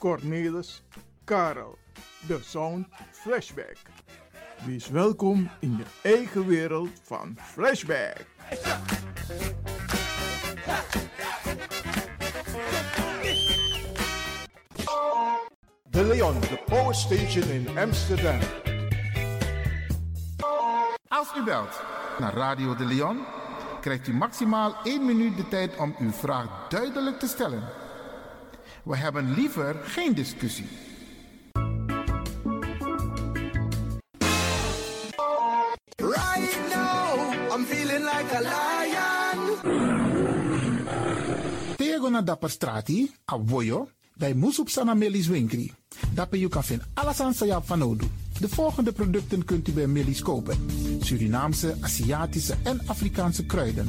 Cornelis, Karel. De Sound Flashback. Wees welkom in je eigen wereld van Flashback. De Leon, de Power Station in Amsterdam. Als u belt naar Radio de Leon, krijgt u maximaal 1 minuut de tijd om uw vraag duidelijk te stellen. We hebben liever geen discussie. Right now, I'm feeling like a lion. Tego na dapper strati, a voyo, bij Moesop Sana Melis Winkri. Dapper you kan vinden alles aan van Odu. De volgende producten kunt u bij Melis kopen. Surinaamse, Aziatische en Afrikaanse kruiden.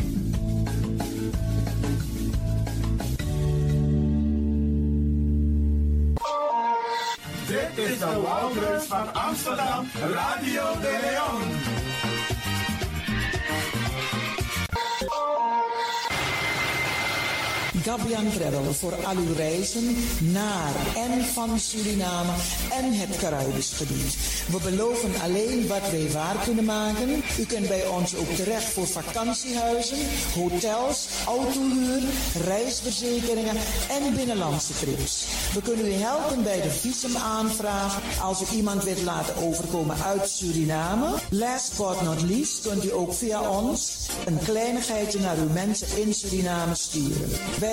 Dit is de Wouders van Amsterdam, Radio de Leon. Gabian Travel voor al uw reizen naar en van Suriname en het Caribisch gebied. We beloven alleen wat wij waar kunnen maken. U kunt bij ons ook terecht voor vakantiehuizen, hotels, autohuur, reisverzekeringen en binnenlandse trips. We kunnen u helpen bij de visumaanvraag als u iemand wilt laten overkomen uit Suriname. Last but not least kunt u ook via ons een kleinigheidje naar uw mensen in Suriname sturen.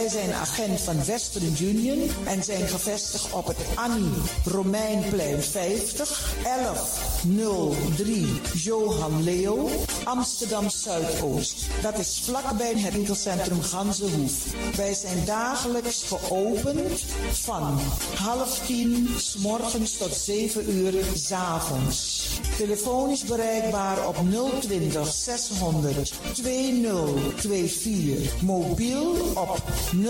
Zijn agent van Western Union en zijn gevestigd op het Annie Romeinplein 50 1103 Johan Leo Amsterdam Zuidoost. Dat is vlakbij het winkelcentrum Ganzenhoef. Wij zijn dagelijks geopend van half tien s morgens tot 7 uur s avonds. Telefonisch bereikbaar op 020 600 2024. Mobiel op 06493200100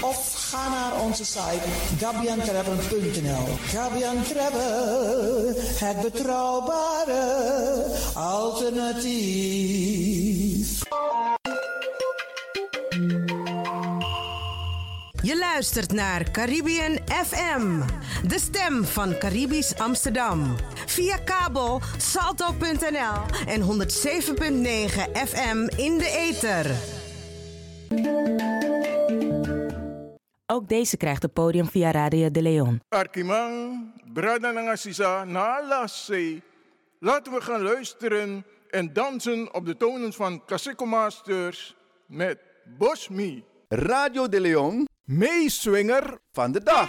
of ga naar onze site gabiantravel.nl. Gabian het betrouwbare alternatief. Je luistert naar Caribbean FM, de stem van Caribisch Amsterdam. Via kabel salto.nl en 107.9 FM in de ether. Ook deze krijgt het podium via Radio de Leon. Arkimang, Brada Nangasisa, Nalase. Laten we gaan luisteren en dansen op de tonen van Classico Masters met Bosmi. Radio de Leon, meeswinger van de dag.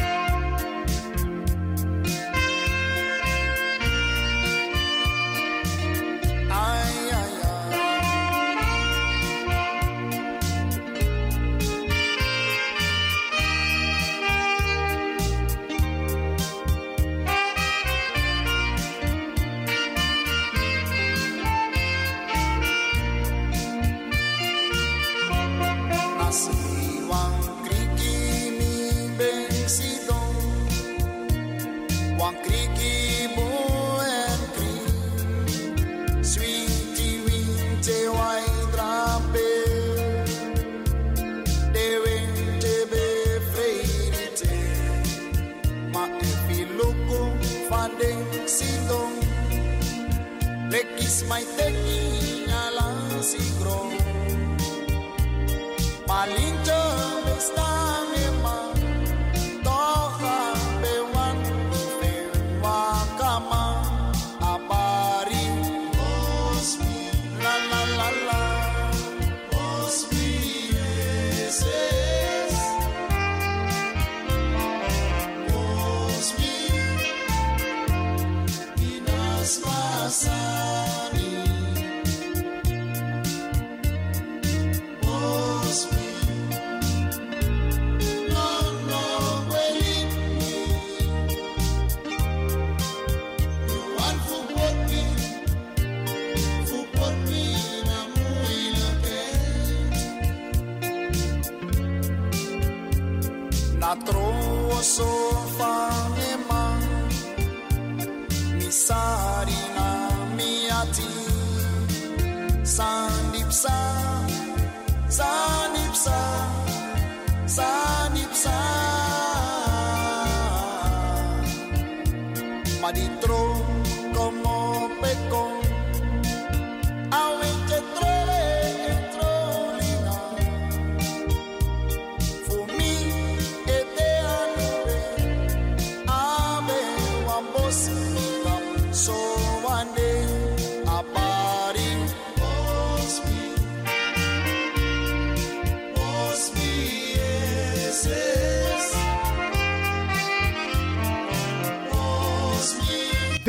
My might take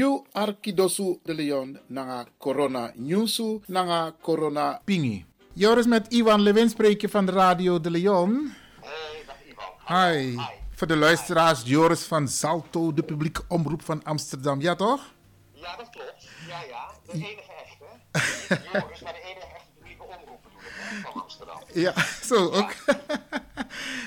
You Arkidosu de Leon nanga corona newsu nanga corona pingi. Joris met Ivan Levin spreek je van de Radio de Leon. Hey, dag Ivan. Hi. Voor de luisteraars, Joris van Salto, de publieke omroep van Amsterdam. Ja, toch? Ja, dat klopt. Ja, ja. De enige echte. Joris, maar de enige echte publieke omroep bedoel ik, hè, van Amsterdam. Ja, zo ook.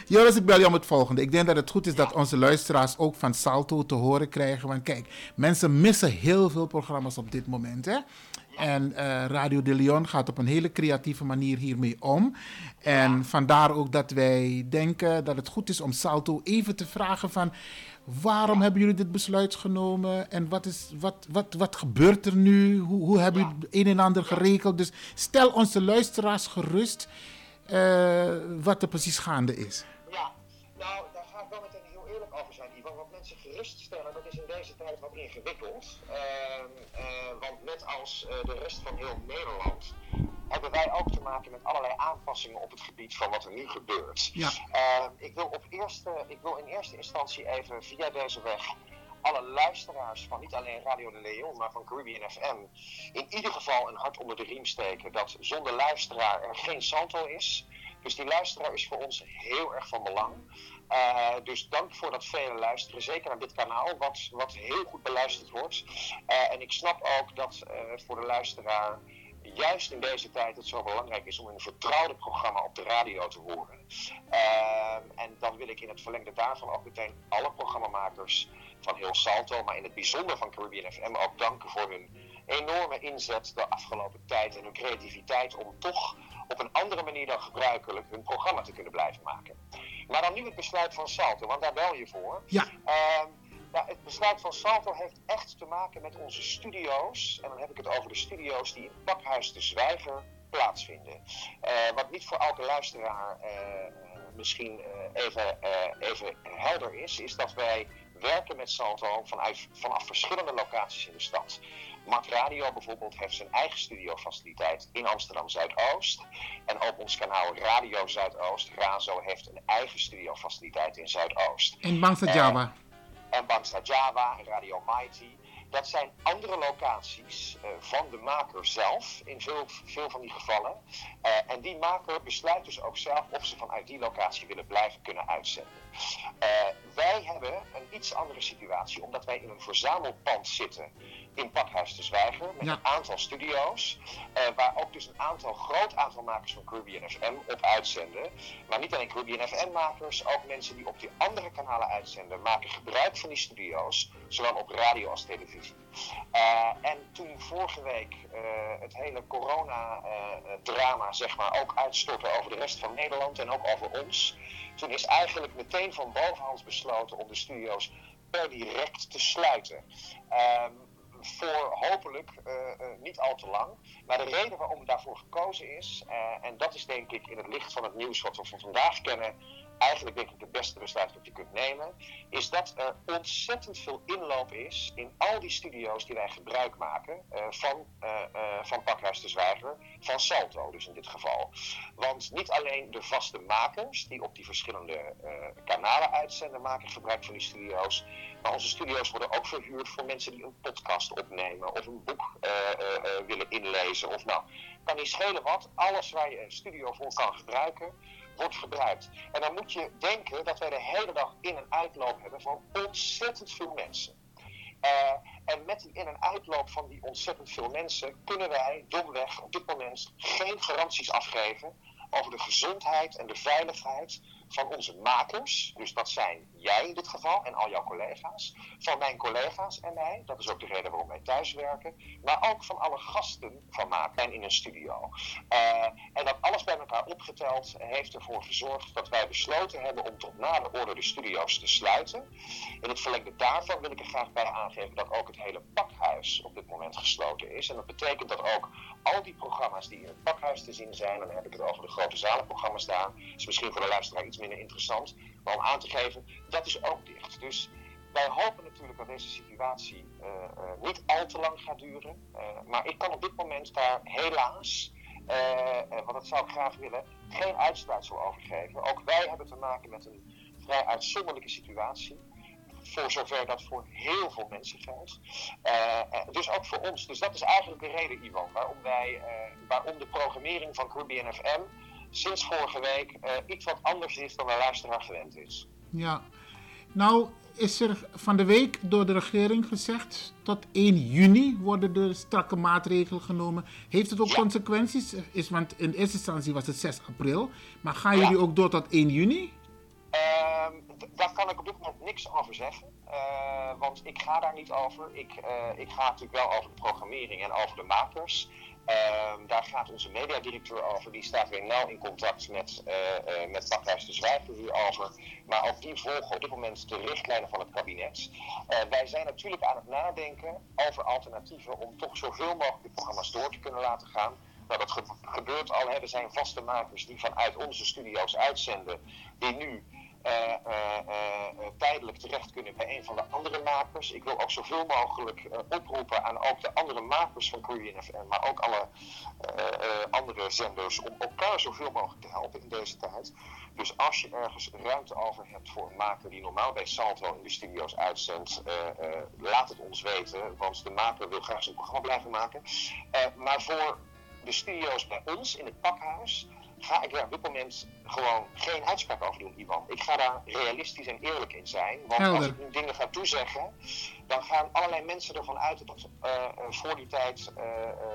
Joris, ik bel je om het volgende. Ik denk dat het goed is dat onze luisteraars ook van Salto te horen krijgen. Want kijk, mensen missen heel veel programma's op dit moment. Hè? En eh, Radio de Leon gaat op een hele creatieve manier hiermee om. En vandaar ook dat wij denken dat het goed is om Salto even te vragen van... Waarom hebben jullie dit besluit genomen? En wat, is, wat, wat, wat gebeurt er nu? Hoe, hoe hebben jullie een en ander geregeld? Dus stel onze luisteraars gerust wat er precies gaande is. Ja, nou, daar ga ik wel meteen heel eerlijk over zijn, Ivan. Wat mensen geruststellen, dat is in deze tijd wat ingewikkeld. Uh, uh, want net als de rest van heel Nederland hebben wij ook te maken met allerlei aanpassingen op het gebied van wat er nu gebeurt. Ja. Uh, ik, wil op eerste, ik wil in eerste instantie even via deze weg alle luisteraars van niet alleen Radio de Leon, maar van Caribbean FM in ieder geval een hart onder de riem steken dat zonder luisteraar er geen Santo is. Dus die luisteraar is voor ons heel erg van belang. Uh, dus dank voor dat vele luisteren, zeker naar dit kanaal, wat, wat heel goed beluisterd wordt. Uh, en ik snap ook dat uh, voor de luisteraar juist in deze tijd het zo belangrijk is om een vertrouwde programma op de radio te horen. Uh, en dan wil ik in het verlengde daarvan ook meteen alle programmamakers van heel Salto, maar in het bijzonder van Caribbean FM ook danken voor hun enorme inzet de afgelopen tijd en hun creativiteit om toch op een andere manier dan gebruikelijk hun programma te kunnen blijven maken. Maar dan nu het besluit van Salto, want daar bel je voor. Ja. Uh, het besluit van Salto heeft echt te maken met onze studio's. En dan heb ik het over de studio's die in Pakhuis de Zwijger plaatsvinden. Uh, wat niet voor elke luisteraar uh, misschien uh, even, even helder is, is dat wij werken met Salto vanuit, vanaf verschillende locaties in de stad. Mart Radio bijvoorbeeld heeft zijn eigen studiofaciliteit in Amsterdam Zuidoost. En ook ons kanaal Radio Zuidoost, Razo, heeft een eigen studiofaciliteit in Zuidoost. In Bangsa Java en Bangsa Java en Radio Mighty. Dat zijn andere locaties uh, van de maker zelf, in veel, veel van die gevallen. Uh, en die maker besluit dus ook zelf of ze vanuit die locatie willen blijven kunnen uitzenden. Uh, wij hebben een iets andere situatie, omdat wij in een verzamelpand zitten in Pakhuis de Zwijger met Ja. een aantal studio's, eh, waar ook dus een aantal groot aantal makers van Caribbean FM op uitzenden. Maar niet alleen Caribbean FM makers, ook mensen die op die andere kanalen uitzenden, maken gebruik van die studio's, zowel op radio als televisie. Eh, en toen vorige week eh, het hele corona-drama zeg maar ook uitstortte over de rest van Nederland en ook over ons, toen is eigenlijk meteen van bovenhands besloten om de studio's per direct te sluiten. Ehm, voor hopelijk niet al te lang. Maar de reden waarom daarvoor gekozen is, en dat is denk ik in het licht van het nieuws wat we van vandaag kennen, eigenlijk denk ik het beste besluit dat je kunt nemen, is dat er ontzettend veel inloop is in al die studio's die wij gebruik maken van, van Pakhuis de Zwijger, van Salto dus in dit geval. Want niet alleen de vaste makers die op die verschillende kanalen uitzenden, maken gebruik van die studio's, maar onze studio's worden ook verhuurd voor mensen die een podcast opnemen of een boek willen inlezen. Of nou, kan niet schelen wat. Alles waar je een studio voor kan gebruiken, wordt gebruikt. En dan moet je denken dat wij de hele dag in- en uitloop hebben van ontzettend veel mensen. Uh, en met die in- en uitloop van die ontzettend veel mensen kunnen wij domweg op dit moment geen garanties afgeven over de gezondheid en de veiligheid van onze makers. Dus dat zijn jij in dit geval en al jouw collega's. Van mijn collega's en mij. Dat is ook de reden waarom wij thuis werken. Maar ook van alle gasten van maken in een studio. Uh, en dat alles bij elkaar opgeteld heeft ervoor gezorgd dat wij besloten hebben om tot na de orde de studio's te sluiten. In het verlengde daarvan wil ik er graag bij aangeven dat ook het hele pakhuis op dit moment gesloten is. En dat betekent dat ook al die programma's die in het pakhuis te zien zijn, en dan heb ik het over de grote zalenprogramma's daar, is misschien voor de luisteraar iets interessant, om aan te geven, dat is ook dicht. Dus wij hopen natuurlijk dat deze situatie uh, uh, niet al te lang gaat duren, uh, maar ik kan op dit moment daar helaas, want dat zou ik graag willen, geen uitsluitsel over geven. Ook wij hebben te maken met een vrij uitzonderlijke situatie voor zover dat voor heel veel mensen geldt. Dus ook voor ons. Dus dat is eigenlijk de reden, Ivan, waarom, wij, waarom de programmering van Caribbean FM sinds vorige week uh, iets wat anders is dan de luisteraar gewend is. Ja, nou is er van de week door de regering gezegd tot 1 juni worden er strakke maatregelen genomen. Heeft het ook ja. consequenties? Is, want in eerste instantie was het 6 april, maar gaan jullie ja. ook door tot 1 juni? daar kan ik op dit moment niks over zeggen. want ik ga daar niet over. Ik, ik ga natuurlijk wel over de programmering en over de makers. Ehm, daar gaat onze mediadirecteur over. Die staat weer nauw in contact met, uh, uh, met Pakhuis de Zwijger hierover. Maar ook die volgen op dit moment de richtlijnen van het kabinet. Uh, wij zijn natuurlijk aan het nadenken over alternatieven om toch zoveel mogelijk de programma's door te kunnen laten gaan. Nou, dat ge gebeurt al. Er zijn vaste makers die vanuit onze studio's uitzenden, die nu tijdelijk terecht kunnen bij een van de andere makers. Ik wil ook zoveel mogelijk oproepen aan ook de andere makers van Korean FM, maar ook alle andere zenders, om elkaar zoveel mogelijk te helpen in deze tijd. Dus als je ergens ruimte over hebt voor een maker die normaal bij Salto in de studio's uitzendt, laat het ons weten, want de maker wil graag zijn programma blijven maken. maar voor de studio's bij ons in het pakhuis ga ik daar op dit moment gewoon geen uitspraak over doen, Ivan. Ik ga daar realistisch en eerlijk in zijn. Want Helder. als ik nu dingen ga toezeggen, dan gaan allerlei mensen ervan uit dat het uh, voor die tijd uh,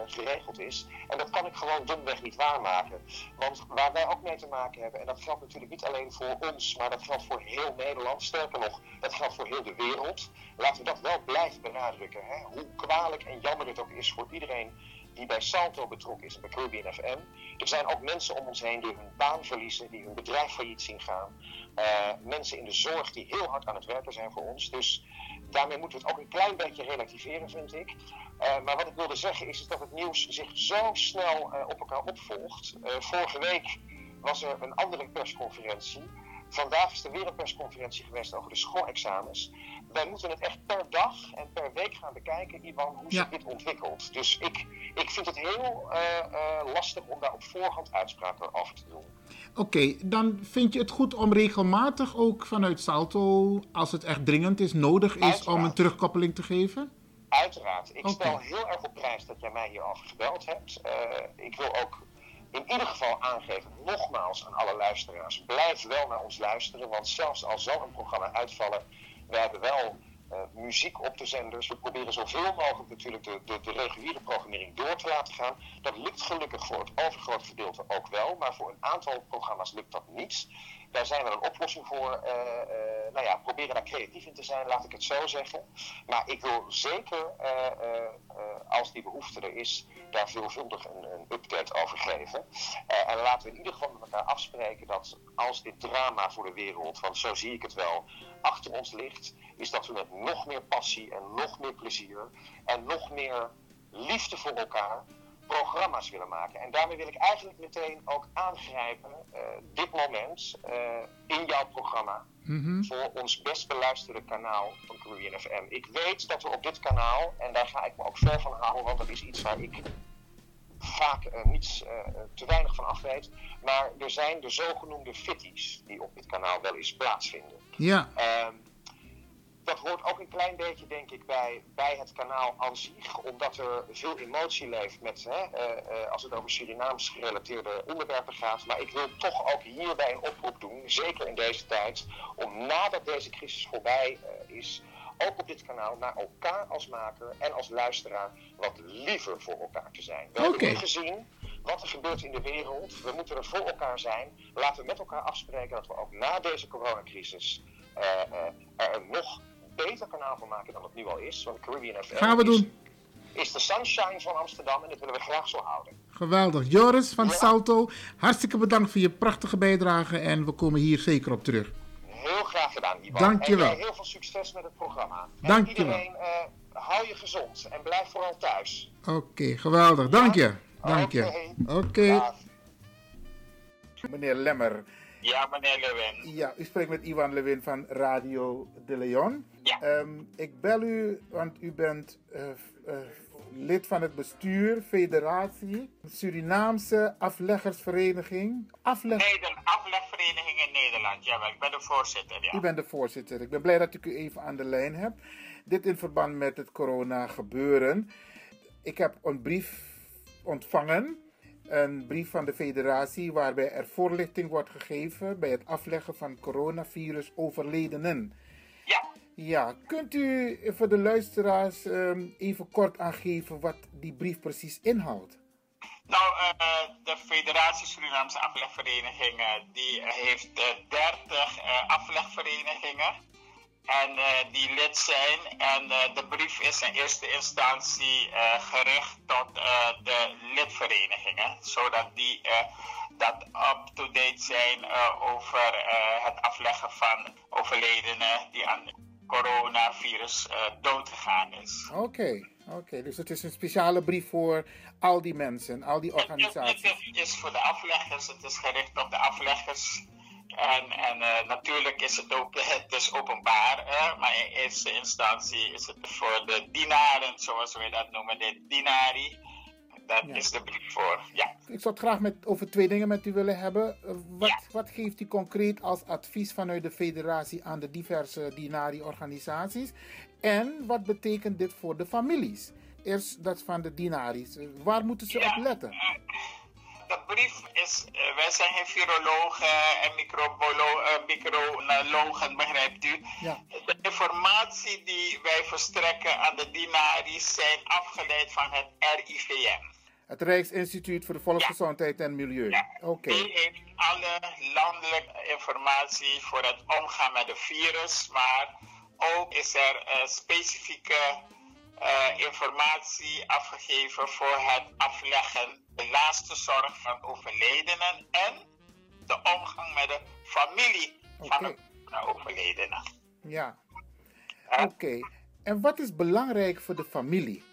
geregeld is. En dat kan ik gewoon domweg niet waarmaken. Want waar wij ook mee te maken hebben, en dat geldt natuurlijk niet alleen voor ons, maar dat geldt voor heel Nederland. Sterker nog, dat geldt voor heel de wereld. Laten we dat wel blijven benadrukken. Hè? Hoe kwalijk en jammer het ook is voor iedereen die bij Salto betrokken is bij Caribbean FM. Er zijn ook mensen om ons heen die hun baan verliezen, die hun bedrijf failliet zien gaan. Uh, mensen in de zorg die heel hard aan het werken zijn voor ons. Dus daarmee moeten we het ook een klein beetje relativeren, vind ik. Uh, maar wat ik wilde zeggen is, dat het nieuws zich zo snel uh, op elkaar opvolgt. vorige week was er een andere persconferentie. Vandaag is er weer een persconferentie geweest over de schoolexamens. Wij moeten het echt per dag en per week gaan bekijken, Ivan, hoe zich dit ontwikkelt. Dus ik, ik vind het heel uh, uh, lastig om daar op voorhand uitspraken over te doen. Oké, okay, dan vind je het goed om regelmatig ook vanuit Salto, als het echt dringend is, nodig is, Uiteraard. om een terugkoppeling te geven? Uiteraard. Ik okay. stel heel erg op prijs dat jij mij hierover gebeld hebt. Uh, ik wil ook in ieder geval aangeven, nogmaals aan alle luisteraars, blijf wel naar ons luisteren. Want zelfs al zal een programma uitvallen, we hebben wel uh, muziek op de zenders. We proberen zoveel mogelijk natuurlijk de, de, de, reguliere programmering door te laten gaan. Dat lukt gelukkig voor het overgrote gedeelte ook wel, maar voor een aantal programma's lukt dat niet. Daar zijn we een oplossing voor. Uh, uh, nou ja, proberen daar creatief in te zijn, laat ik het zo zeggen. Maar ik wil zeker, als die behoefte er is, daar veelvuldig een, een update over geven. en laten we in ieder geval met elkaar afspreken dat als dit drama voor de wereld, want zo zie ik het wel, achter ons ligt, is dat we met nog meer passie en nog meer plezier en nog meer liefde voor elkaar programma's willen maken. En daarmee wil ik eigenlijk meteen ook aangrijpen, uh, dit moment, uh, in jouw programma, Mhm. voor ons best beluisterde kanaal van Caribbean FM. Ik weet dat we op dit kanaal, en daar ga ik me ook ver van houden, want dat is iets waar ik vaak uh, niet te weinig van af weet, maar er zijn de zogenoemde fitties die op dit kanaal wel eens plaatsvinden. Ja. Dat hoort ook een klein beetje, denk ik, bij, bij het kanaal aan zich. Omdat er veel emotie leeft met, hè, uh, uh, als het over Surinaams gerelateerde onderwerpen gaat. Maar ik wil toch ook hierbij een oproep doen, zeker in deze tijd, om nadat deze crisis voorbij uh, is, ook op dit kanaal naar elkaar als maker en als luisteraar wat liever voor elkaar te zijn. We okay. hebben nu gezien wat er gebeurt in de wereld. We moeten er voor elkaar zijn. Laten we met elkaar afspreken dat we ook na deze coronacrisis er nog beter kanaal van maken dan het nu al is. Want Caribbean FM Gaan we is, doen. is de sunshine van Amsterdam en dat willen we graag zo houden. Geweldig. Joris van ja. Salto, hartstikke bedankt voor je prachtige bijdrage en we komen hier zeker op terug. Heel graag gedaan, Ivan. Dank je wel. En heel veel succes met het programma. Dank en je wel. iedereen, uh, hou je gezond en blijf vooral thuis. Oké, okay, geweldig. Dank ja? je. Dank je. Oké. Okay. Okay. Meneer Lemmer. Ja, meneer Lewin. Ja, u spreekt met Ivan Lewin van Radio de Leon. Ja. Um, ik bel u, want u bent uh, uh, lid van het bestuur, federatie, Surinaamse afleggersvereniging. Afleg... Aflegvereniging in Nederland, jawel. Ik ben de voorzitter, ja. U bent de voorzitter. Ik ben blij dat ik u even aan de lijn heb. Dit in verband met het corona gebeuren. Ik heb een brief ontvangen een brief van de federatie waarbij er voorlichting wordt gegeven bij het afleggen van coronavirus overledenen. Ja. Ja, kunt u voor de luisteraars um, even kort aangeven wat die brief precies inhoudt? Nou, uh, de Federatie Surinaamse Aflegverenigingen die heeft 30 aflegverenigingen en die lid zijn. En de brief is in eerste instantie gericht tot de lidverenigingen, zodat die dat up-to-date zijn over het afleggen van overledenen die aan coronavirus doodgegaan is. Oké. Oké, dus het is een speciale brief voor al die mensen, al die organisaties. Het is voor de afleggers, het is gericht op de afleggers. En, en uh, natuurlijk is het ook het is openbaar, maar in eerste instantie is het voor de dienaren, zoals we dat noemen, de dinari. Dat ja. is de brief voor, ja. Ik zou het graag met, over twee dingen met u willen hebben. Wat, ja. wat geeft u concreet als advies vanuit de federatie aan de diverse dinari-organisaties? En wat betekent dit voor de families? Eerst dat van de dinaris. Waar moeten ze ja, op letten? De brief is, uh, wij zijn geen virologen en microbiologen, microbiologen, begrijpt u? Ja. De informatie die wij verstrekken aan de dinaris zijn afgeleid van het RIVM. Het Rijksinstituut voor de Volksgezondheid ja. en Milieu. Ja. Oké. Die heeft alle landelijke informatie voor het omgaan met het virus, maar ook is er uh, specifieke uh, informatie afgegeven voor het afleggen, de laatste zorg van overledenen en de omgang met de familie okay. van de overledene. Ja, oké. Okay. En wat is belangrijk voor de familie?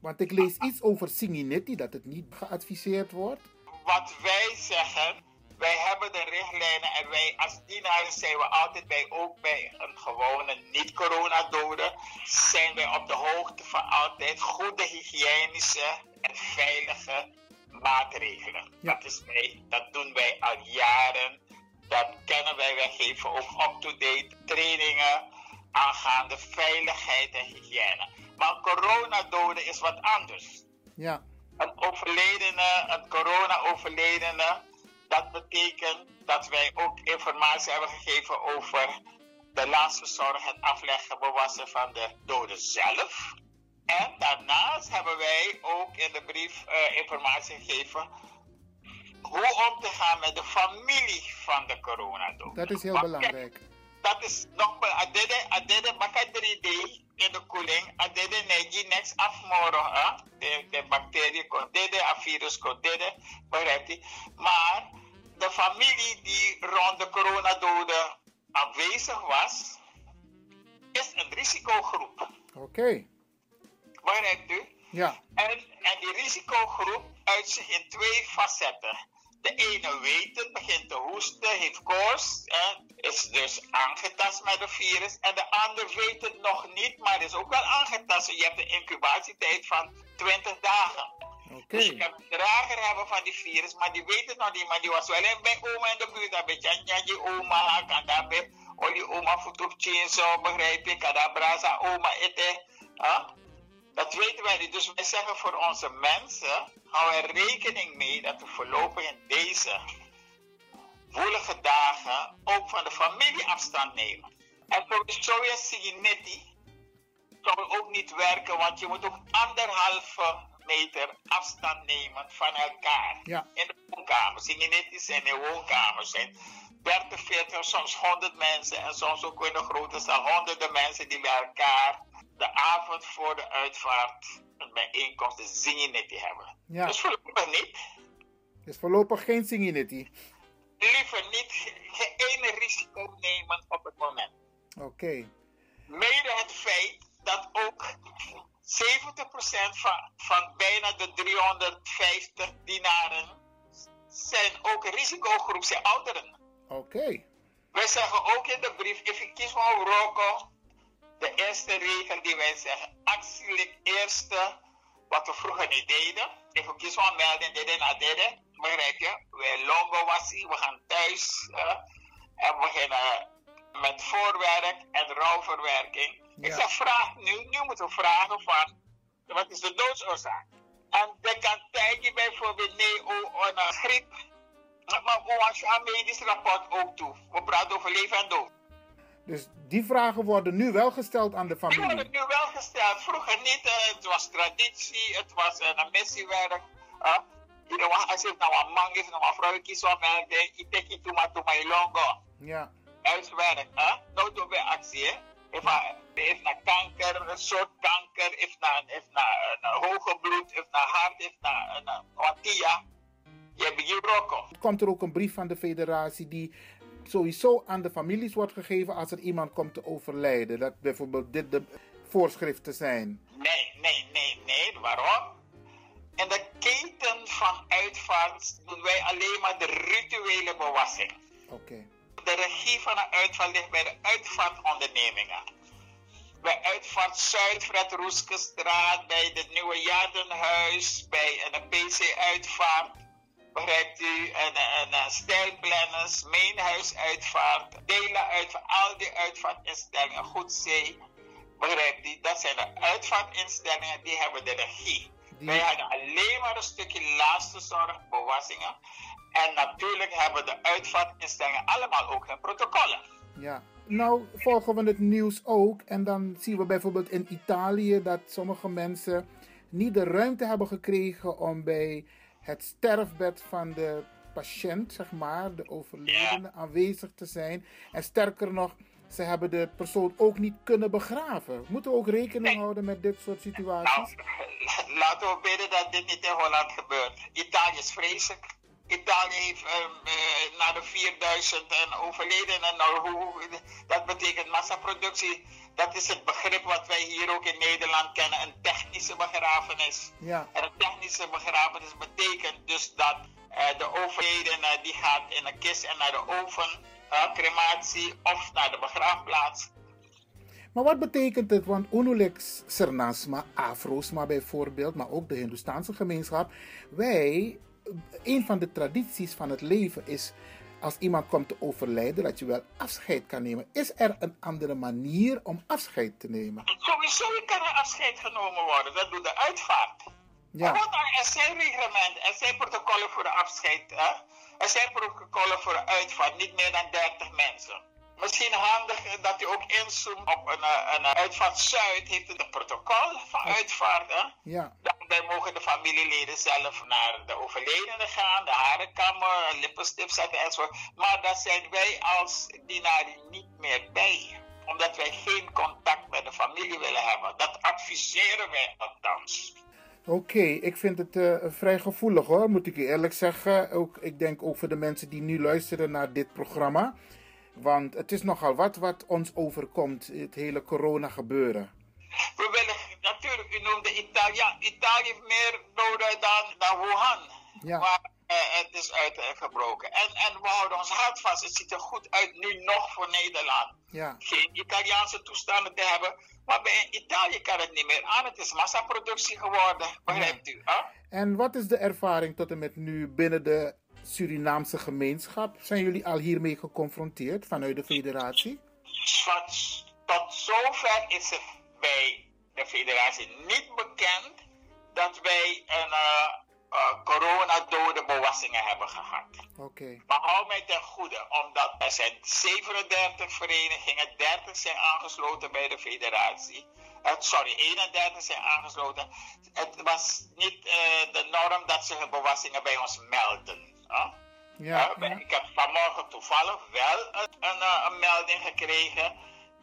Want ik lees iets over Singinetti, dat het niet geadviseerd wordt. Wat wij zeggen, wij hebben de richtlijnen en wij als dienaren zijn we altijd bij, ook bij een gewone niet-coronadode, zijn wij op de hoogte van altijd goede hygiënische en veilige maatregelen. Ja. Dat, is wij, dat doen wij al jaren. Dat kennen wij. Wij geven ook up-to-date trainingen aangaande veiligheid en hygiëne. Maar coronadode is wat anders. Ja. Een overledene, een corona-overledene, dat betekent dat wij ook informatie hebben gegeven over de laatste zorg, het afleggen, bewassen van de doden zelf. En daarnaast hebben wij ook in de brief uh, informatie gegeven hoe om te gaan met de familie van de coronadood. Dat is heel maar belangrijk. Dat is nog wel, adede, adede, baka 3D in de koeling, adede negi next afmoro, de, de bacterie kon dede, a virus kon dede, begrijpt? Maar de familie die rond de coronadoden aanwezig was, is een risicogroep. Oké. Okay. Begrijpt u? Ja. En, en die risicogroep uit zich in twee facetten. De ene weet het, begint te hoesten, heeft koorts, is dus aangetast met het virus. En de ander weet het nog niet, maar is ook wel aangetast. Je hebt een incubatietijd van 20 dagen. Okay. Dus je kan een drager hebben van die virus, maar die weet het nog niet. Maar die was wel bij oma in de buurt. Dat beetje ja, die oma, kan daar bij. Oh, die oma voet op zo, begrijp je? Kan daar braza oma eten. Huh? Dat weten wij niet. Dus wij zeggen voor onze mensen, hou er rekening mee dat we voorlopig in deze woelige dagen ook van de familie afstand nemen. En sowieso is Siginetti zou ook niet werken, want je moet ook anderhalve meter afstand nemen van elkaar. Ja. In de woonkamers. Siginetti zijn in woonkamers. zijn 30, 40, soms 100 mensen en soms ook in de grote zaal honderden mensen die bij elkaar de avond voor de uitvaart een bijeenkomst, de Zinginetti hebben. Ja. Dus voorlopig niet. Dus voorlopig geen Zinginetti? Liever niet. Geen ene risico nemen op het moment. Oké. Okay. Mede het feit dat ook 70% van, van bijna de 350 dinaren zijn ook risicogroep, zijn ouderen. Oké. Okay. Wij zeggen ook in de brief, if you kies van Rocco, de eerste regel die wij zeggen, actielijk eerste, wat we vroeger niet deden. You kies van melden, deden na deden, begrijp je? Wij longo wasie, we gaan thuis uh, en we beginnen met voorwerk en rouwverwerking. Ja. Ik zeg, vraag nu, nu moeten we vragen van, wat is de doodsoorzaak? En de kan tijdje bijvoorbeeld, nee, oh, een griep. Maar als je aan medisch rapport ook toe. We praten over leven en dood. Dus die vragen worden nu wel gesteld aan de familie? Die worden nu wel gesteld. Vroeger niet. Uh, het was traditie, het was uh, een missiewerk. Uh, Ida wa asif na wa mang is na wa vrouw kies wa mel de iteki tuma tuma ilongo. Ja. Uitwerk, hè? Nou doen we actie, hè? If na, if na kanker, een soort kanker, if na, if na, na hoge bloed, if na hart, if na, na watia. Je hebt je rokken. Komt er ook een brief van de federatie die sowieso aan de families wordt gegeven als er iemand komt te overlijden? Dat bijvoorbeeld dit de voorschriften zijn. Nee, nee, nee, nee. Waarom? In de keten van uitvaart doen wij alleen maar de rituele bewassing. Oké. De regie van een uitvaart ligt bij de uitvaartondernemingen. Bij Uitvaart Zuid, Fred Roeskestraat, bij het Nieuwe Jaardenhuis, bij een PC-uitvaart. Begrijpt u? En, en, en stijlplanners, Meenhuisuitvaart, Delen uitvaart, al die uitvaartinstellingen, Goed Zee. Begrijpt u? Dat zijn de uitvaartinstellingen die hebben de regie. Wij hadden alleen maar een stukje laatste zorg, bewassingen. En natuurlijk hebben de uitvaartinstellingen allemaal ook hun protocollen. Ja. Nou volgen we het nieuws ook en dan zien we bijvoorbeeld in Italië dat sommige mensen niet de ruimte hebben gekregen om bij het sterfbed van de patiënt, zeg maar, de overledene, aanwezig te zijn. En sterker nog, ze hebben de persoon ook niet kunnen begraven. Moeten we ook rekening houden met dit soort situaties? Nou, laten we bidden dat dit niet in Holland gebeurt. Italië is vreselijk. Italië heeft um, uh, naar de 4000 en overledenen. Nou, hoe, dat betekent massaproductie. Dat is het begrip wat wij hier ook in Nederland kennen, een technische begrafenis. Ja. En een technische begrafenis betekent dus dat uh, de overledene die gaat in een kist en naar de oven, uh, crematie of naar de begraafplaats. Maar wat betekent het? Want Unulex Sernasma, Afrosma bijvoorbeeld, maar ook de Hindoestaanse gemeenschap. Wij, een van de tradities van het leven is als iemand komt te overlijden, dat je wel afscheid kan nemen. Is er een andere manier om afscheid te nemen? Sowieso kan er afscheid genomen worden. Dat doet de uitvaart. Ja. Want er zijn reglementen, er zijn protocollen voor de afscheid. Hè? Er zijn protocollen voor de uitvaart, niet meer dan 30 mensen. Misschien handig dat u ook inzoomt op een, een uitvaart Zuid, heeft het een protocol van uitvaart. Hè? Ja. Daarbij mogen de familieleden zelf naar de overledene gaan, de harenkammer, lippenstift zetten enzovoort. Maar daar zijn wij als dienaren niet meer bij. Omdat wij geen contact met de familie willen hebben. Dat adviseren wij althans. Oké, okay, ik vind het uh, vrij gevoelig hoor, moet ik je eerlijk zeggen. Ook, ik denk ook voor de mensen die nu luisteren naar dit programma. Want het is nogal wat wat ons overkomt, het hele corona gebeuren. We willen natuurlijk, u noemde Italië. Italië heeft meer doden dan, dan Wuhan. Ja. Waar uh, het is uitgebroken. En, en we houden ons hart vast. Het ziet er goed uit nu nog voor Nederland. Ja. Geen Italiaanse toestanden te hebben. Maar bij Italië kan het niet meer aan. Het is massaproductie geworden. Begrijpt u? Hè? En wat is de ervaring tot en met nu binnen de Surinaamse gemeenschap? Zijn jullie al hiermee geconfronteerd vanuit de federatie? Tot, tot zover is het bij de federatie niet bekend dat wij een uh, uh, coronadodenbewassingen hebben gehad. Oké. Okay. Maar hou mij ten goede, omdat er zijn 37 verenigingen, 30 zijn aangesloten bij de federatie. Uh, sorry, 31 zijn aangesloten. Het was niet de norm dat ze hun bewassingen bij ons melden. Ja, ja. Ik heb vanmorgen toevallig wel een, een, een, melding gekregen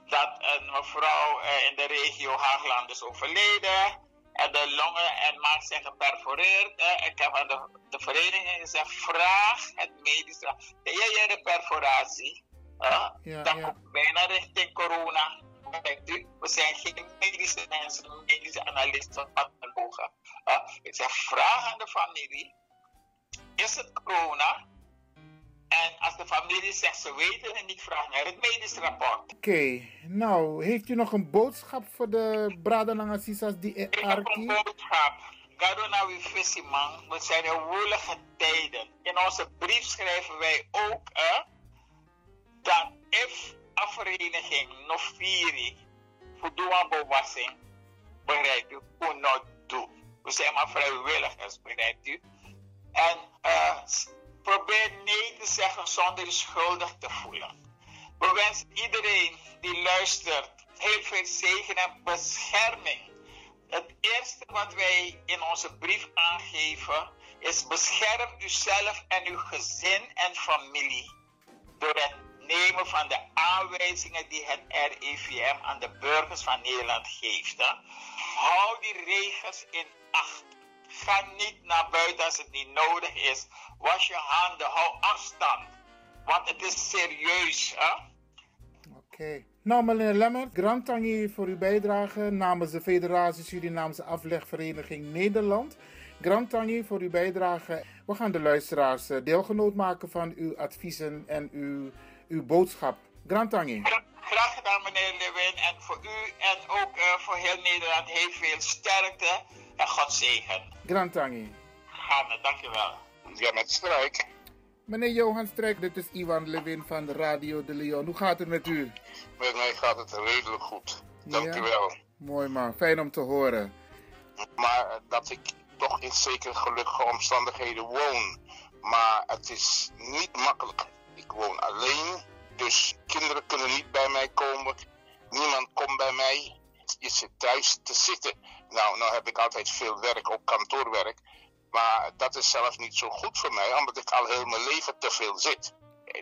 dat een mevrouw in de regio Haagland is overleden. En de longen en maag zijn geperforeerd. Ik heb aan de, de vereniging gezegd, vraag het medisch raad. Jij de perforatie? Ja, Dan ja. komt bijna richting corona. We zijn geen medische mensen, medische analisten, pathologen. Ik zeg, vraag aan de familie is het corona? En als de familie zegt ze weten het niet, vraag naar het medisch rapport. Oké, okay. nou, heeft u nog een boodschap voor de Bradanangasisas die in Ik heb een boodschap. Gado na we visie man, we zijn in woelige tijden. In onze brief schrijven wij ook eh, dat if een vereniging nog vier voor doen bewassing, begrijpt u, hoe not doen. We zijn maar vrijwilligers, begrijpt u. En uh, probeer nee te zeggen zonder je schuldig te voelen. We wensen iedereen die luistert heel veel zegen en bescherming. Het eerste wat wij in onze brief aangeven, is bescherm uzelf en uw gezin en familie door het nemen van de aanwijzingen die het RIVM aan de burgers van Nederland geeft. Hè. Hou die regels in acht. Ga niet naar buiten als het niet nodig is. Was je handen, hou afstand. Want het is serieus. Hè? Oké. Nou, meneer Lemmert, grand tangi voor uw bijdrage namens de Federatie Surinaamse Aflegvereniging Nederland. Grand tangi voor uw bijdrage. We gaan de luisteraars eh, deelgenoot maken van uw adviezen en uw, uw boodschap. Grand tangi. Graag gedaan, meneer Lewin. En voor u en ook uh, voor heel Nederland heel veel sterkte en God zegen. Grand tangi. Gaan, dankjewel. Ja, met strijk. Meneer Johan Strijk, dit is Ivan Lewin van de Radio de Leon. Hoe gaat het met u? Met mij gaat het redelijk goed. Dank u wel. Mooi man, fijn om te horen. Maar uh, dat ik toch in zeker gelukkige omstandigheden woon. Maar het is niet makkelijk. Ik woon alleen, dus kinderen kunnen niet bij mij komen. Niemand komt bij mij. Je zit thuis te zitten. Nou, nou heb ik altijd veel werk, ook kantoorwerk. Maar dat is zelfs niet zo goed voor mij, omdat ik al heel mijn leven te veel zit.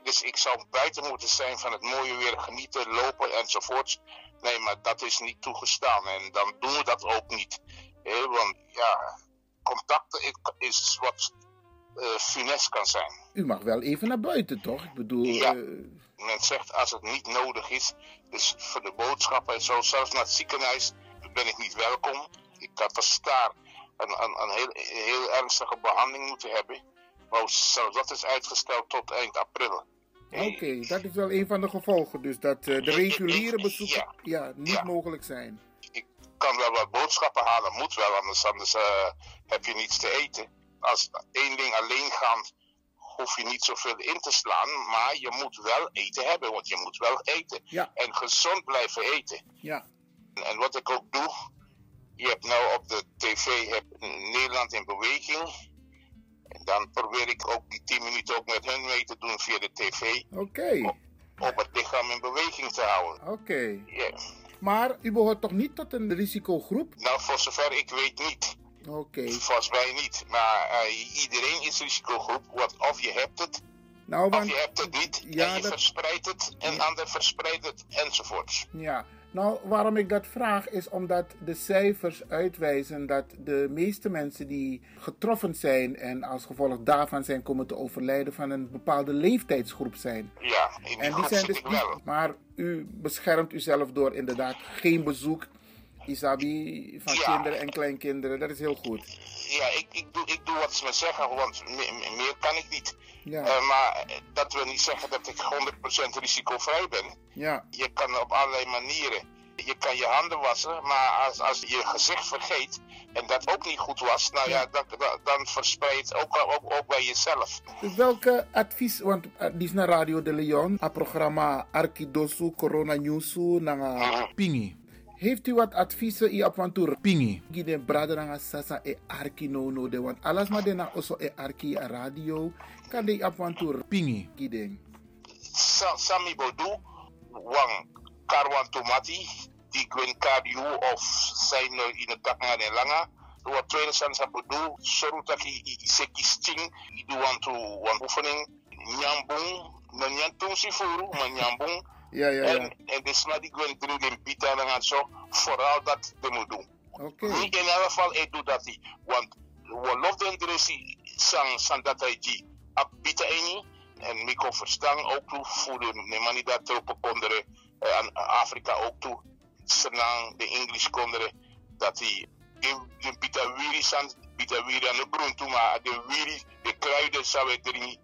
Dus ik zou buiten moeten zijn van het mooie weer, genieten, lopen enzovoorts. Nee, maar dat is niet toegestaan en dan doen we dat ook niet. want ja, contacten is wat uh, funest kan zijn. U mag wel even naar buiten, toch? Ik bedoel... Ja, uh... men zegt als het niet nodig is, dus voor de boodschappen en zo, zelfs naar het ziekenhuis, ben ik niet welkom. Ik had er staar een, een, een heel, heel ernstige behandeling moeten hebben. Maar zelfs dat is uitgesteld tot eind april. Oké, okay, dat is wel een van de gevolgen. Dus dat uh, de reguliere bezoeken ja, ja niet ja. mogelijk zijn. Ik kan wel wat boodschappen halen, moet wel, anders, anders uh, heb je niets te eten. Als één ding alleen gaat, hoef je niet zoveel in te slaan. Maar je moet wel eten hebben, want je moet wel eten. Ja. En gezond blijven eten. Ja. En, wat ik ook doe, je hebt nou op de tv heb Nederland in beweging. En dan probeer ik ook die 10 minuten ook met hun mee te doen via de tv. Oké. Okay. Op, het lichaam in beweging te houden. Oké. Okay. Yeah. Maar u behoort toch niet tot een risicogroep? Nou, voor zover ik weet niet. Oké. Okay. Volgens mij niet. Maar uh, iedereen is risicogroep. Wat, of je hebt het, nou, want, of je hebt het niet. Ja, en je dat... verspreidt het, en ja. ander verspreidt het, enzovoorts. Ja. Nou, waarom ik dat vraag is omdat de cijfers uitwijzen dat de meeste mensen die getroffen zijn en als gevolg daarvan zijn komen te overlijden van een bepaalde leeftijdsgroep zijn. Ja, in en die zijn dus. Maar u beschermt uzelf door inderdaad geen bezoek, Isabi, van ja. kinderen en kleinkinderen. Dat is heel goed. Ja, ik, ik, doe, ik doe wat ze me zeggen, want meer, meer kan ik niet. Ja. Uh, maar dat wil niet zeggen dat ik 100% risicovrij ben. Ja. Je kan op allerlei manieren. Je kan je handen wassen, maar als, als je gezicht vergeet en dat ook niet goed was, nou ja, ja dan, dan verspreidt ook, ook, ook bij jezelf. Welke advies, want uh, dit is naar Radio de Leon, het programma Arkidosu Corona Newsu, naar uh, Pingi. Heeft u wat adviezen i apantur pingi? Gide brada sasa e arki no no de want alles maar dena oso e arki a radio kan de apantur pingi gide. Sa, sami bodu wang karwan tomati di gwen kadiu of zijn in het dak en langa. Wat tweede san sa bodu soru taki iseki sting i do want to wan oefening nyambung nyantung sifuru ma nyambung ja, ja, ja. En, en de sma die gwen drie den pita en gaan zo vooral dat te moet doen. Oké. Okay. In elk geval ik doe dat niet. Want we lof den dressi san san dat hij die pita eni en ik kon verstaan ook toe voor de manier dat op konderen aan Afrika ook toe. Senang de English konderen dat hij de pita wiri san pita wiri aan de groen toe maar de wiri de kruiden zou ik er niet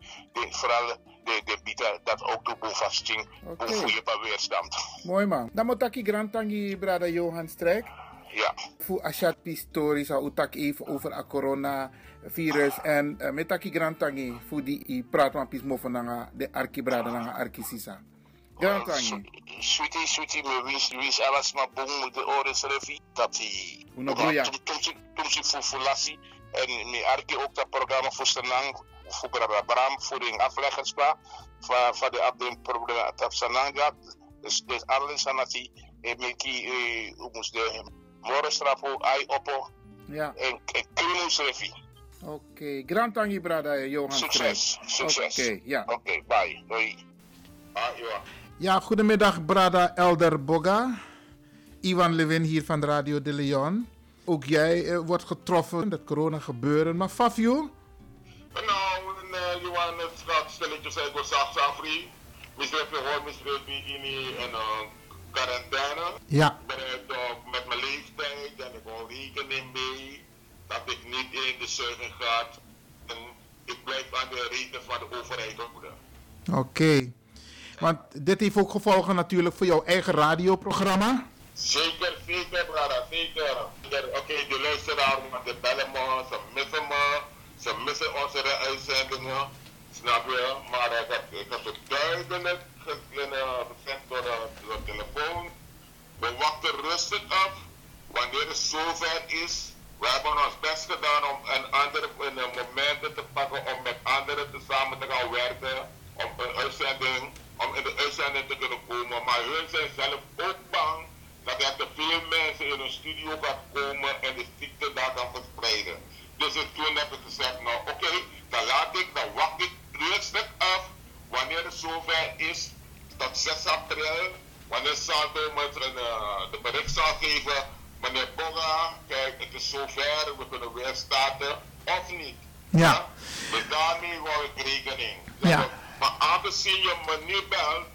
vooral de, de dat ook de boevasting okay. voor je beweerstand. Mooi man. Dan moet ik grand tangi brada Johan Strijk. Ja. Voor Ashat Pistori zou ik even over het coronavirus en uh, met taki grand tangi voor die praat van pismo van de arki brada na arki sisa. Grand tangi. Sweetie, sweetie, me wins, wins alles maar boom de oren refi dat hij. Una broya. Toen ze voor fulassi en me arki ook dat programma voor Senang voor Bram de afleggerspa van van de afdeling probleem dat Sananga dus dus alles aan dat die meki hoe moest de morgenstrapo ai oppo ja en en krimus refi Oké, Grand Tangi Brada, Johan. Succes, succes. Oké, ja. Oké, bye. Doei. Ah, Johan. Ja, goedemiddag, Brada Elder Boga. Ivan Levin hier van Radio de Leon. Ook jij eh, wordt getroffen met corona gebeuren, maar Fafio? Uh, Johan, het gaat stilletjes uit voor Safri. Misschien gewoon, misschien in een quarantaine. Ja. Ik ben het met mijn leeftijd en ik hou rekening mee dat ik niet in de zuiging ga. En ik blijf aan de reden van de overheid houden. Oké. Okay. Want dit heeft ook gevolgen natuurlijk voor jouw eigen radioprogramma. Zeker, zeker, brada, zeker. Oké, okay, de luisteraar, de bellen me, ze missen me, ze missen onze uitzendingen, snap je? Maar ik heb, ik heb het duidelijk gezegd door de, de telefoon. We wachten rustig af wanneer het zover is. We hebben ons best gedaan om een andere in momenten te pakken om met anderen te samen te gaan werken. Om een uitzending, om in de uitzending te kunnen komen. Maar hun zijn zelf ook bang dat er te veel mensen in een studio gaat komen en de ziekte daar kan verspreiden. Dus toen heb ik gezegd, nou oké, okay, dan laat ik, dan wacht ik rustig af wanneer het zover is, tot 6 april, wanneer Salto met een, uh, de bericht zal geven, meneer Boga, kijk, het is zover, we kunnen weer starten, of niet. Ja. ja? Dus daarmee hou ik rekening. Ja. Maar aangezien je me nu belt,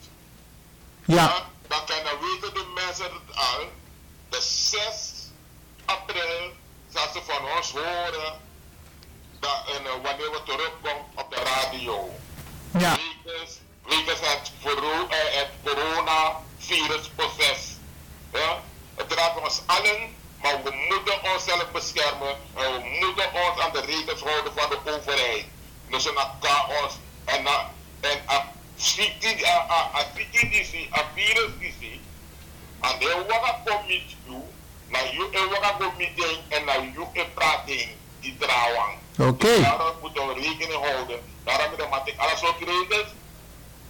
ja. ja dan kunnen weten de mensen het al. De 6 april zal ze van ons horen dat, en, uh, wanneer we terugkomen op de radio. Ja. Wegens, wegens het, uh, het coronavirusproces. Ja? Het raakt ons allen, maar we moeten onszelf beschermen en we moeten ons aan de regels houden van de overheid. Dus een chaos en, en, a a virus and then waka commit you na you e waka commit en na you e prating die trouwang. Oké. Okay. Daarom moeten we rekening houden. Daarom moet ik alles ook regels.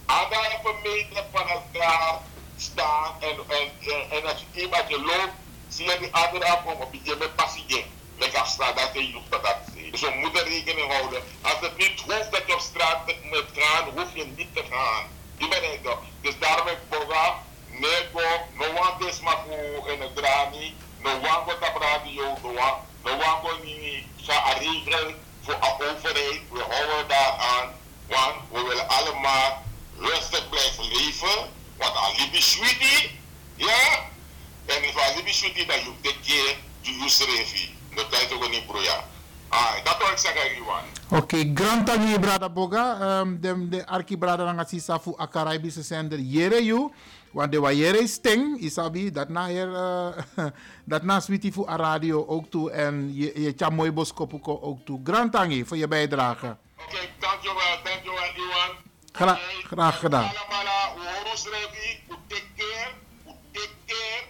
Even meten van elkaar staan en, en, en, en als je iemand je loopt, zie je die andere afkomen op je met passie. Lekker staan, dat je hoeft dat. Dus we moeten rekening houden. Als het niet hoeft dat je op straat moet gaan, hoef je niet te gaan. Die ben ik toch. Dus daarom heb ik boga, nego, no one is maar voor in het drani, no wordt op radio, no one, no one wordt niet zo'n regel voor de overheid. We houden daar aan, want we willen allemaal rustig blijven leven. Want alibi sweetie, ja, en if alibi sweetie, dan je take care to use refi. Dat tijd ook niet broeien. Ah, dat wil ik zeggen, Iwan. Oké, okay, Grand Tangi Brada Boga, um, de, de Arki Brada Nangasi Safu a Caribische zender Jere You. Want de wa Jere Sting, isabi, dat na hier, uh, dat na voor a radio ook toe en je, je mooi boskopuko ook toe. Grand Tangi voor je bijdrage. Oké, okay, dankjewel, dankjewel, Iwan. Gra okay. Graag gedaan. Allemaal, we horen ons revi, we take care, we take care.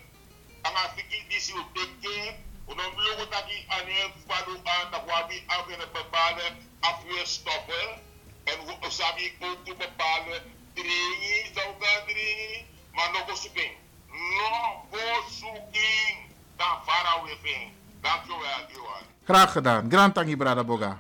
Anga fiki disi, we take care. Unom logo taki ane fadu aan dat wabi af in het bepaalde afweerstoffen. En we sabi ook te bepalen dringi, zou gaan dringi, maar nog een zoeking. Nog een zoeking. Dan fara we ving. Dankjewel, Johan. Graag gedaan. Grand Tangi Brada Boga.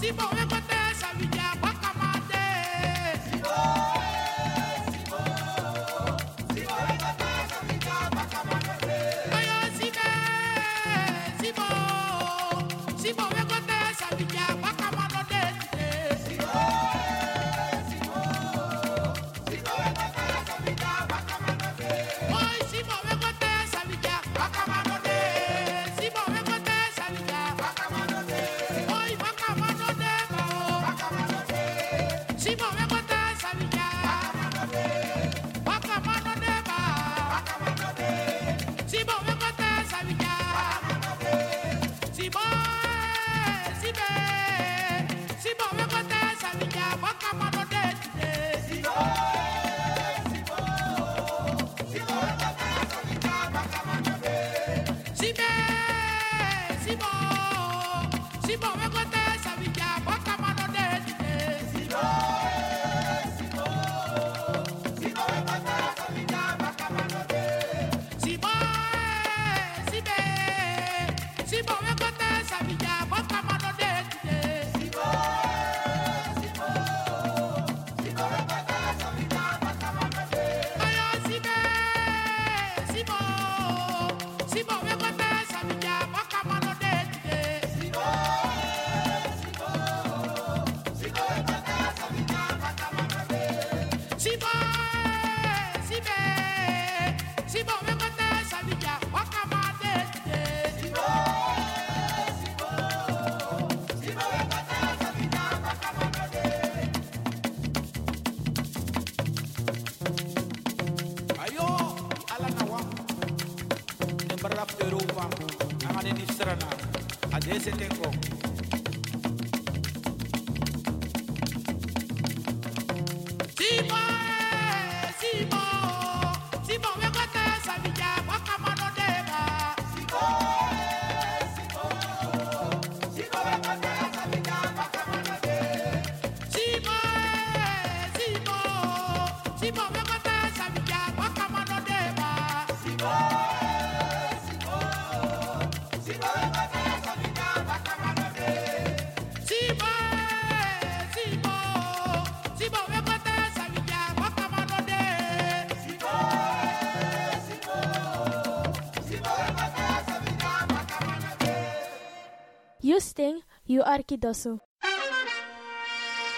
si bon, se te Mina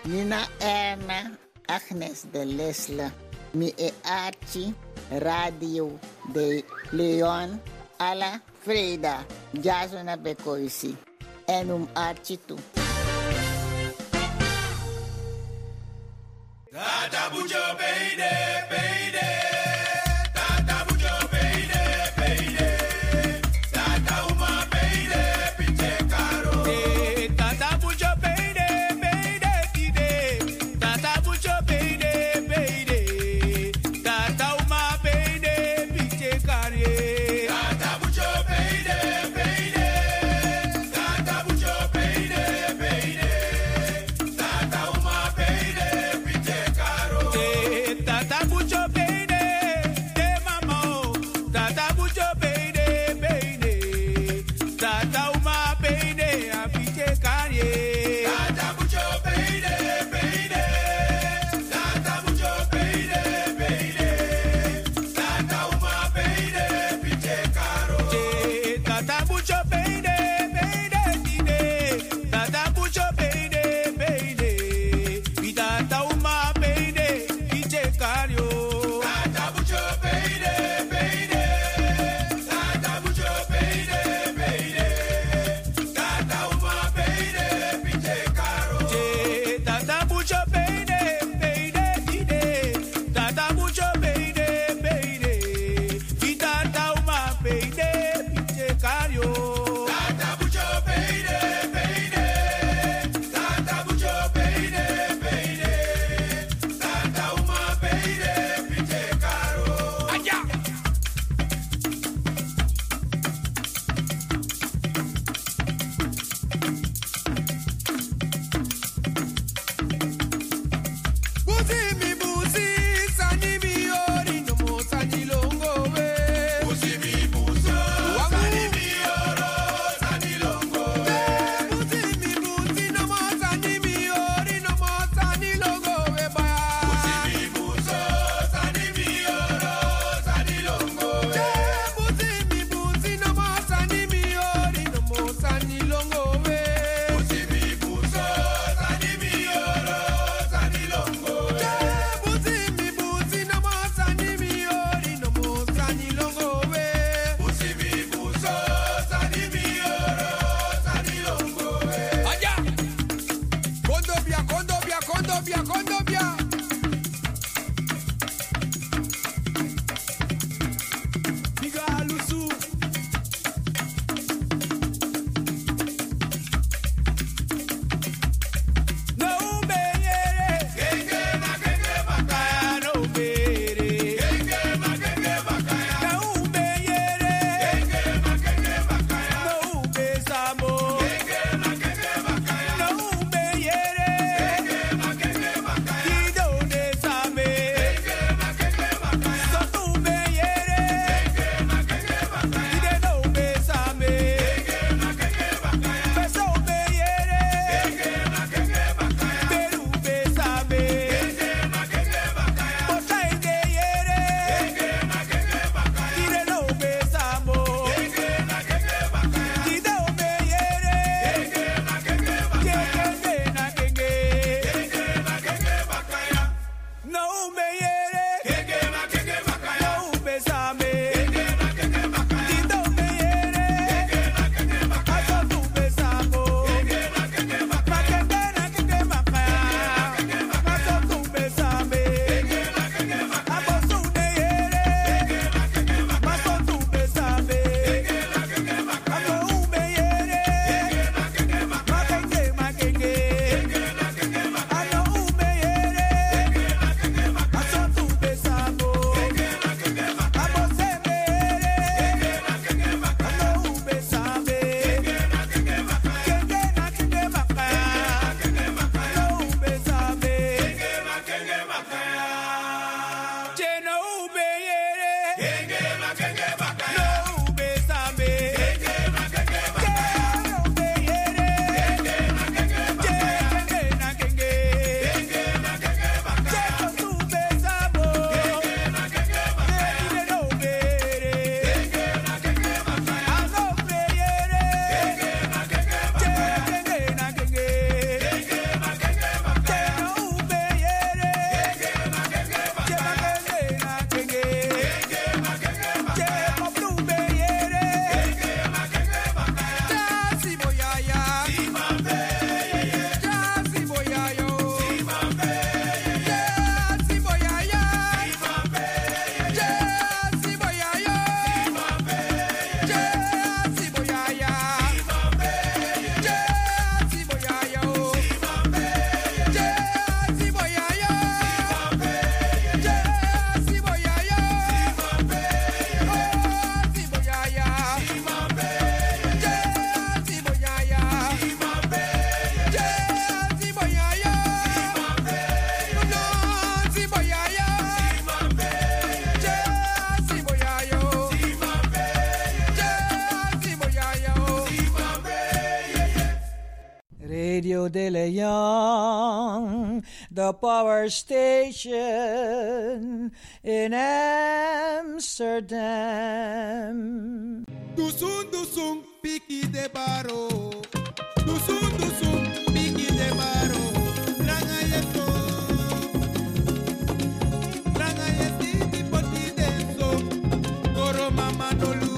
Nina Erna, Agnes de Lesla, mi e Archie, Radio de Leon, alla Freda, Jasona Becoisi, enum Archie tu. along the power station in Amsterdam. Dusun, dusun, piki de baro. Dusun, dusun, piki de baro. Mama no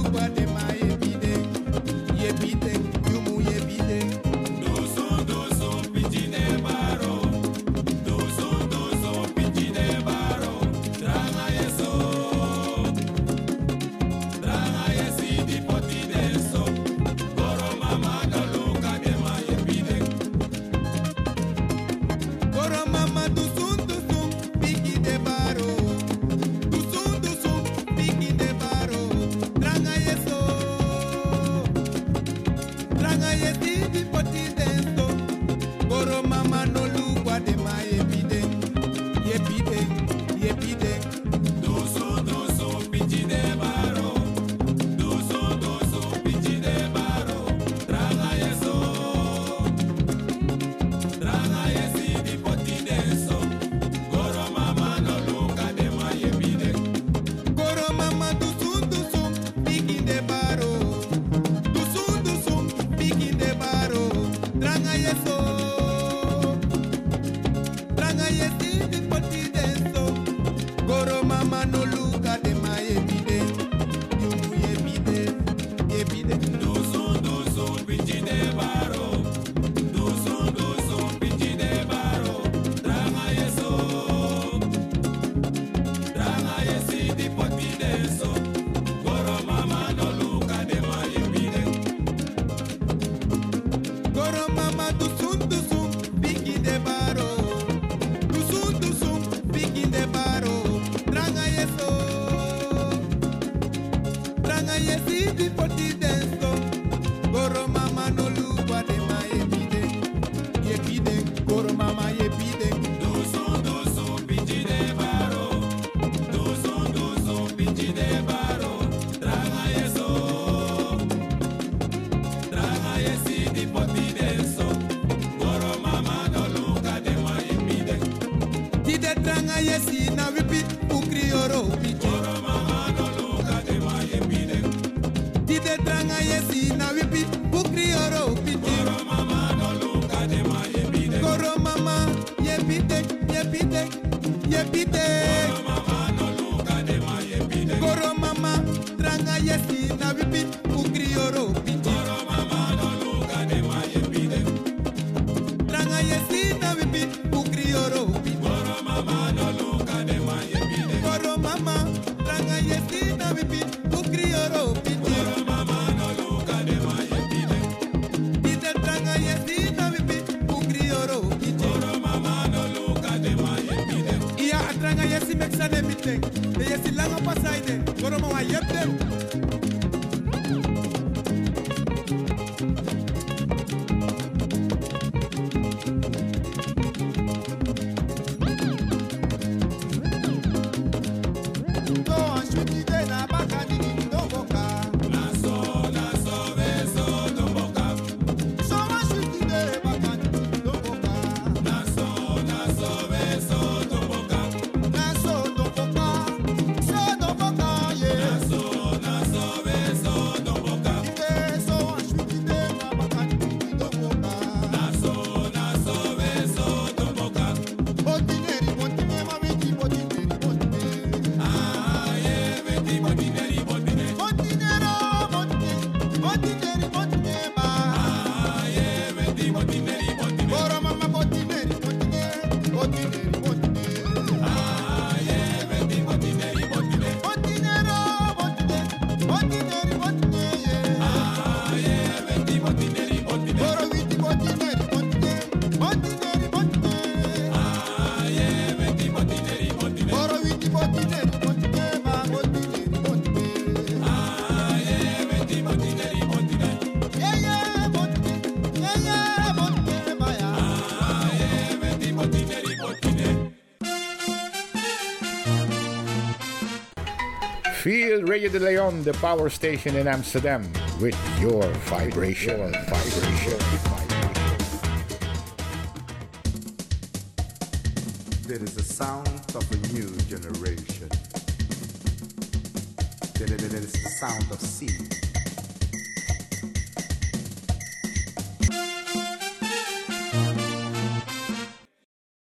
Radio, Radio de Leon, the power station in Amsterdam, with your vibration. With your vibration.